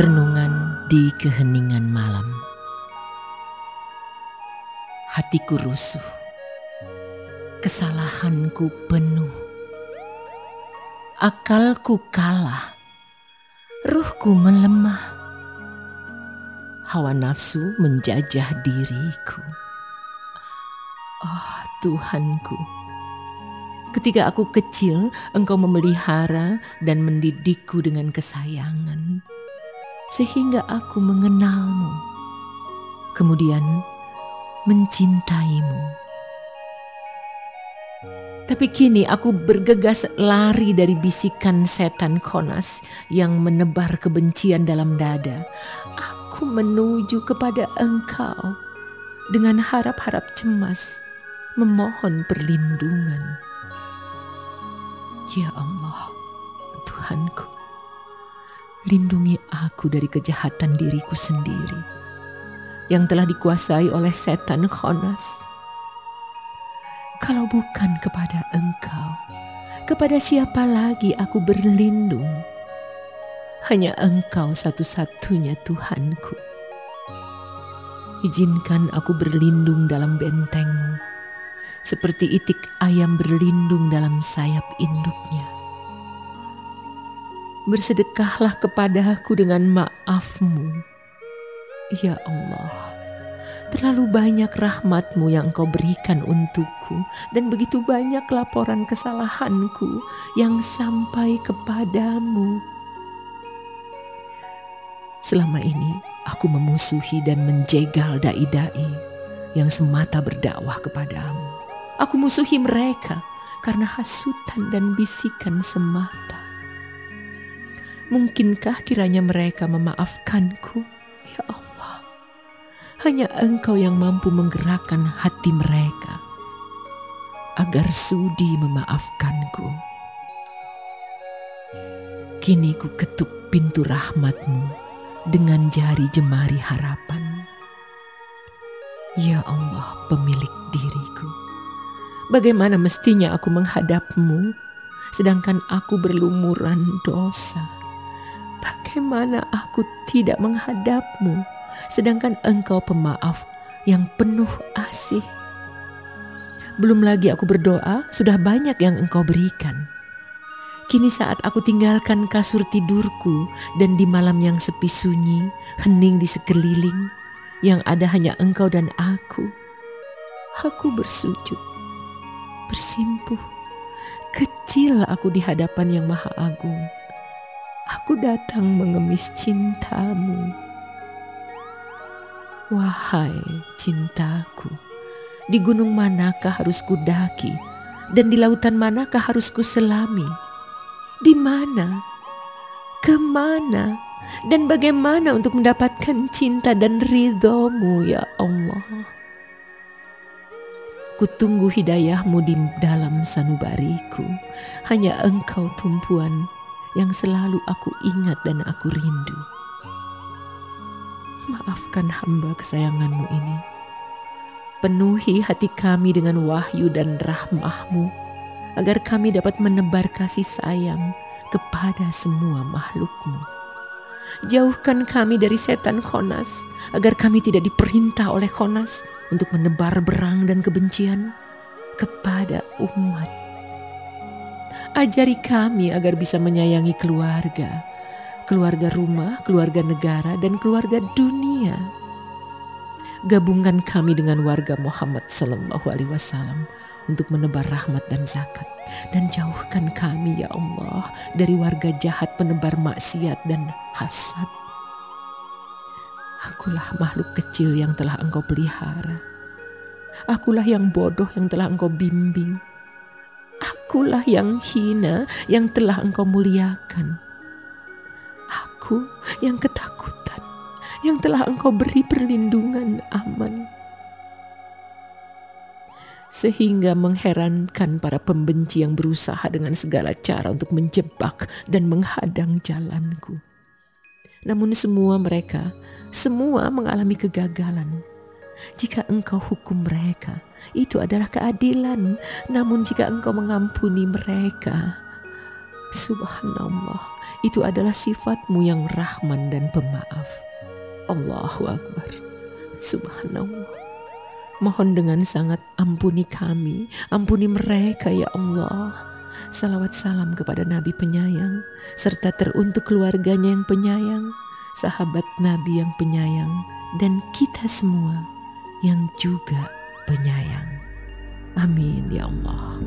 Renungan di keheningan malam. Hatiku rusuh, kesalahanku penuh, akalku kalah, ruhku melemah, hawa nafsu menjajah diriku. Oh Tuhanku, ketika aku kecil, Engkau memelihara dan mendidikku dengan kesayangan sehingga aku mengenalmu, kemudian mencintaimu. Tapi kini aku bergegas lari dari bisikan setan konas yang menebar kebencian dalam dada. Aku menuju kepada engkau dengan harap-harap cemas, memohon perlindungan. Ya Allah, Tuhanku, lindungi aku dari kejahatan diriku sendiri yang telah dikuasai oleh setan Khonas. Kalau bukan kepada engkau, kepada siapa lagi aku berlindung? Hanya engkau satu-satunya Tuhanku. Izinkan aku berlindung dalam bentengmu, seperti itik ayam berlindung dalam sayap induknya bersedekahlah kepadaku dengan maafmu. Ya Allah, terlalu banyak rahmatmu yang kau berikan untukku dan begitu banyak laporan kesalahanku yang sampai kepadamu. Selama ini aku memusuhi dan menjegal dai-dai yang semata berdakwah kepadamu. Aku musuhi mereka karena hasutan dan bisikan semata. Mungkinkah kiranya mereka memaafkanku? Ya Allah, hanya Engkau yang mampu menggerakkan hati mereka agar sudi memaafkanku. Kini ku ketuk pintu rahmatmu dengan jari jemari harapan. Ya Allah, pemilik diriku, bagaimana mestinya aku menghadapmu, sedangkan aku berlumuran dosa? Bagaimana aku tidak menghadapmu, sedangkan engkau pemaaf yang penuh asih. Belum lagi aku berdoa, sudah banyak yang engkau berikan. Kini saat aku tinggalkan kasur tidurku dan di malam yang sepi sunyi, hening di sekeliling, yang ada hanya engkau dan aku. Aku bersujud, bersimpuh, kecil aku di hadapan yang maha agung aku datang mengemis cintamu. Wahai cintaku, di gunung manakah harus kudaki dan di lautan manakah harus kuselami? Di mana? Ke mana? Dan bagaimana untuk mendapatkan cinta dan ridhomu ya Allah? Kutunggu hidayahmu di dalam sanubariku. Hanya engkau tumpuan yang selalu aku ingat dan aku rindu. Maafkan hamba kesayanganmu ini. Penuhi hati kami dengan wahyu dan rahmahmu, agar kami dapat menebar kasih sayang kepada semua makhlukmu. Jauhkan kami dari setan Khonas, agar kami tidak diperintah oleh Khonas untuk menebar berang dan kebencian kepada umat Ajari kami agar bisa menyayangi keluarga, keluarga rumah, keluarga negara, dan keluarga dunia. Gabungkan kami dengan warga Muhammad Sallallahu Alaihi Wasallam untuk menebar rahmat dan zakat dan jauhkan kami ya Allah dari warga jahat penebar maksiat dan hasad. Akulah makhluk kecil yang telah engkau pelihara. Akulah yang bodoh yang telah engkau bimbing akulah yang hina yang telah engkau muliakan. Aku yang ketakutan yang telah engkau beri perlindungan aman. Sehingga mengherankan para pembenci yang berusaha dengan segala cara untuk menjebak dan menghadang jalanku. Namun semua mereka, semua mengalami kegagalan jika engkau hukum mereka, itu adalah keadilan. Namun jika engkau mengampuni mereka, subhanallah, itu adalah sifatmu yang rahman dan pemaaf. Allahu Akbar. Subhanallah. Mohon dengan sangat ampuni kami, ampuni mereka ya Allah. Salawat salam kepada Nabi penyayang, serta teruntuk keluarganya yang penyayang, sahabat Nabi yang penyayang, dan kita semua yang juga penyayang. Amin ya Allah.